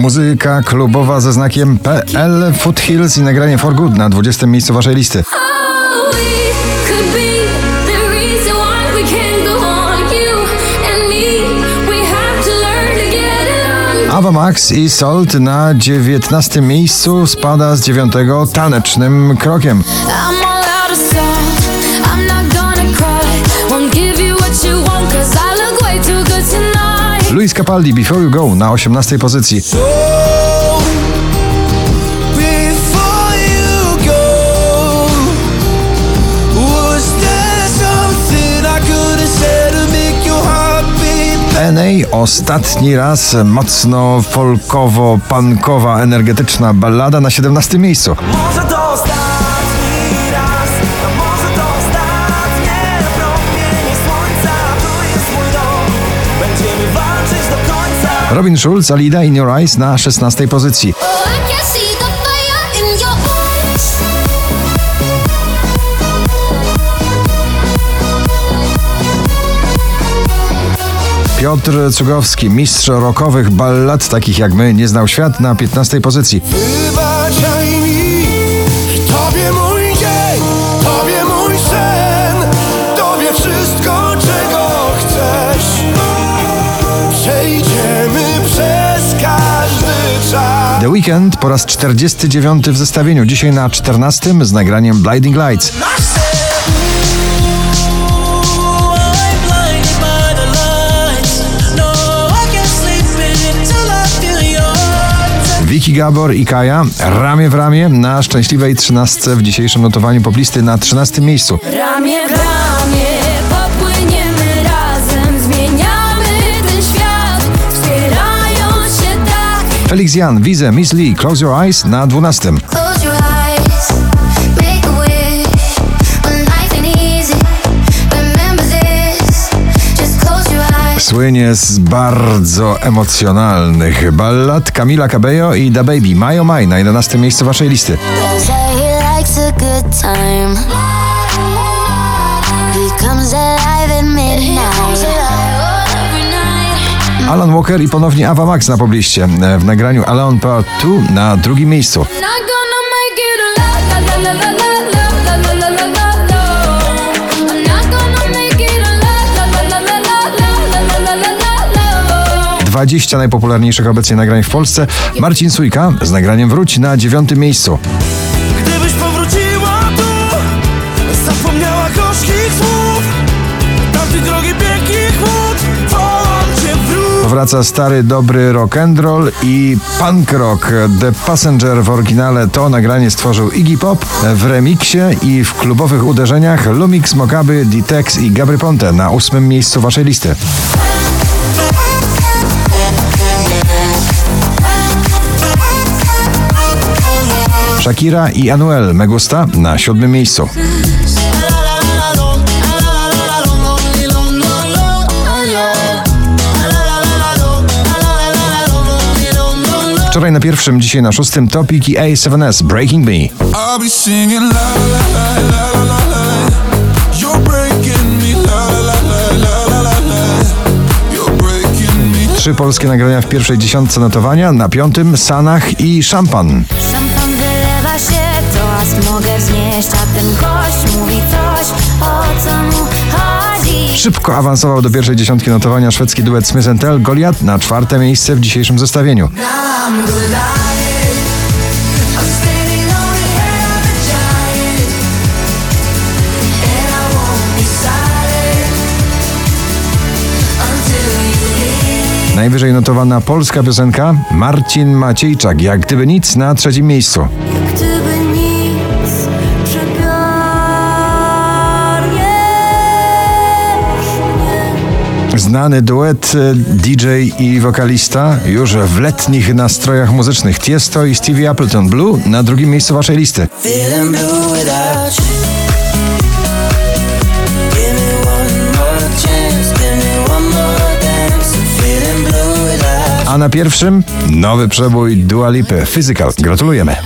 Muzyka klubowa ze znakiem PL Foothills i nagranie For Good na 20. miejscu waszej listy. Ava Max i Salt na 19 miejscu spada z 9 tanecznym krokiem. Luis Capaldi Before You Go na 18 pozycji. NA ostatni raz mocno folkowo-pankowa, energetyczna ballada na 17 miejscu. Robin Schulz, Alida in Your Eyes na 16 pozycji. Piotr Cugowski, mistrz rokowych ballad, takich jak my, nie znał świat na 15 pozycji. The Weekend po raz 49 w zestawieniu, dzisiaj na 14 z nagraniem Blinding Lights. Wiki Gabor i Kaja ramię w ramię na szczęśliwej trzynastce w dzisiejszym notowaniu poplisty na trzynastym miejscu. Ramię w ramię popłyniemy Felix Jan, Wize, Miss Lee, Close Your Eyes na dwunastym. słynie z bardzo emocjonalnych ballad Camila Cabello i Da Baby Mayo Maj na 11 miejscu waszej listy. Alan Walker i ponownie Ava Max na pobliście w nagraniu Alone Part 2 na drugim miejscu. 20 najpopularniejszych obecnie nagrań w Polsce. Marcin Sujka z nagraniem Wróć na dziewiątym miejscu. Powraca stary, dobry rock and roll i punk rock. The Passenger w oryginale to nagranie stworzył Iggy Pop w remiksie i w klubowych uderzeniach Lumix, Mokaby, D-Tex i Gabry Ponte na ósmym miejscu waszej listy. Shakira i Anuel Megusta na siódmym miejscu. Na pierwszym, dzisiaj na szóstym Topik i A7S Breaking Me. Trzy polskie nagrania w pierwszej dziesiątce notowania, na piątym Sanach i Szampan. Mogę wznieść, a ten gość mówi coś, Szybko awansował do pierwszej dziesiątki notowania szwedzki duet Smith Tell Goliath na czwarte miejsce w dzisiejszym zestawieniu. Najwyżej notowana polska piosenka Marcin Maciejczak, jak gdyby nic na trzecim miejscu. Znany duet e, DJ i wokalista już w letnich nastrojach muzycznych Tiesto i Stevie Appleton Blue na drugim miejscu waszej listy. A na pierwszym nowy przebój Dua Lipy Physical. Gratulujemy.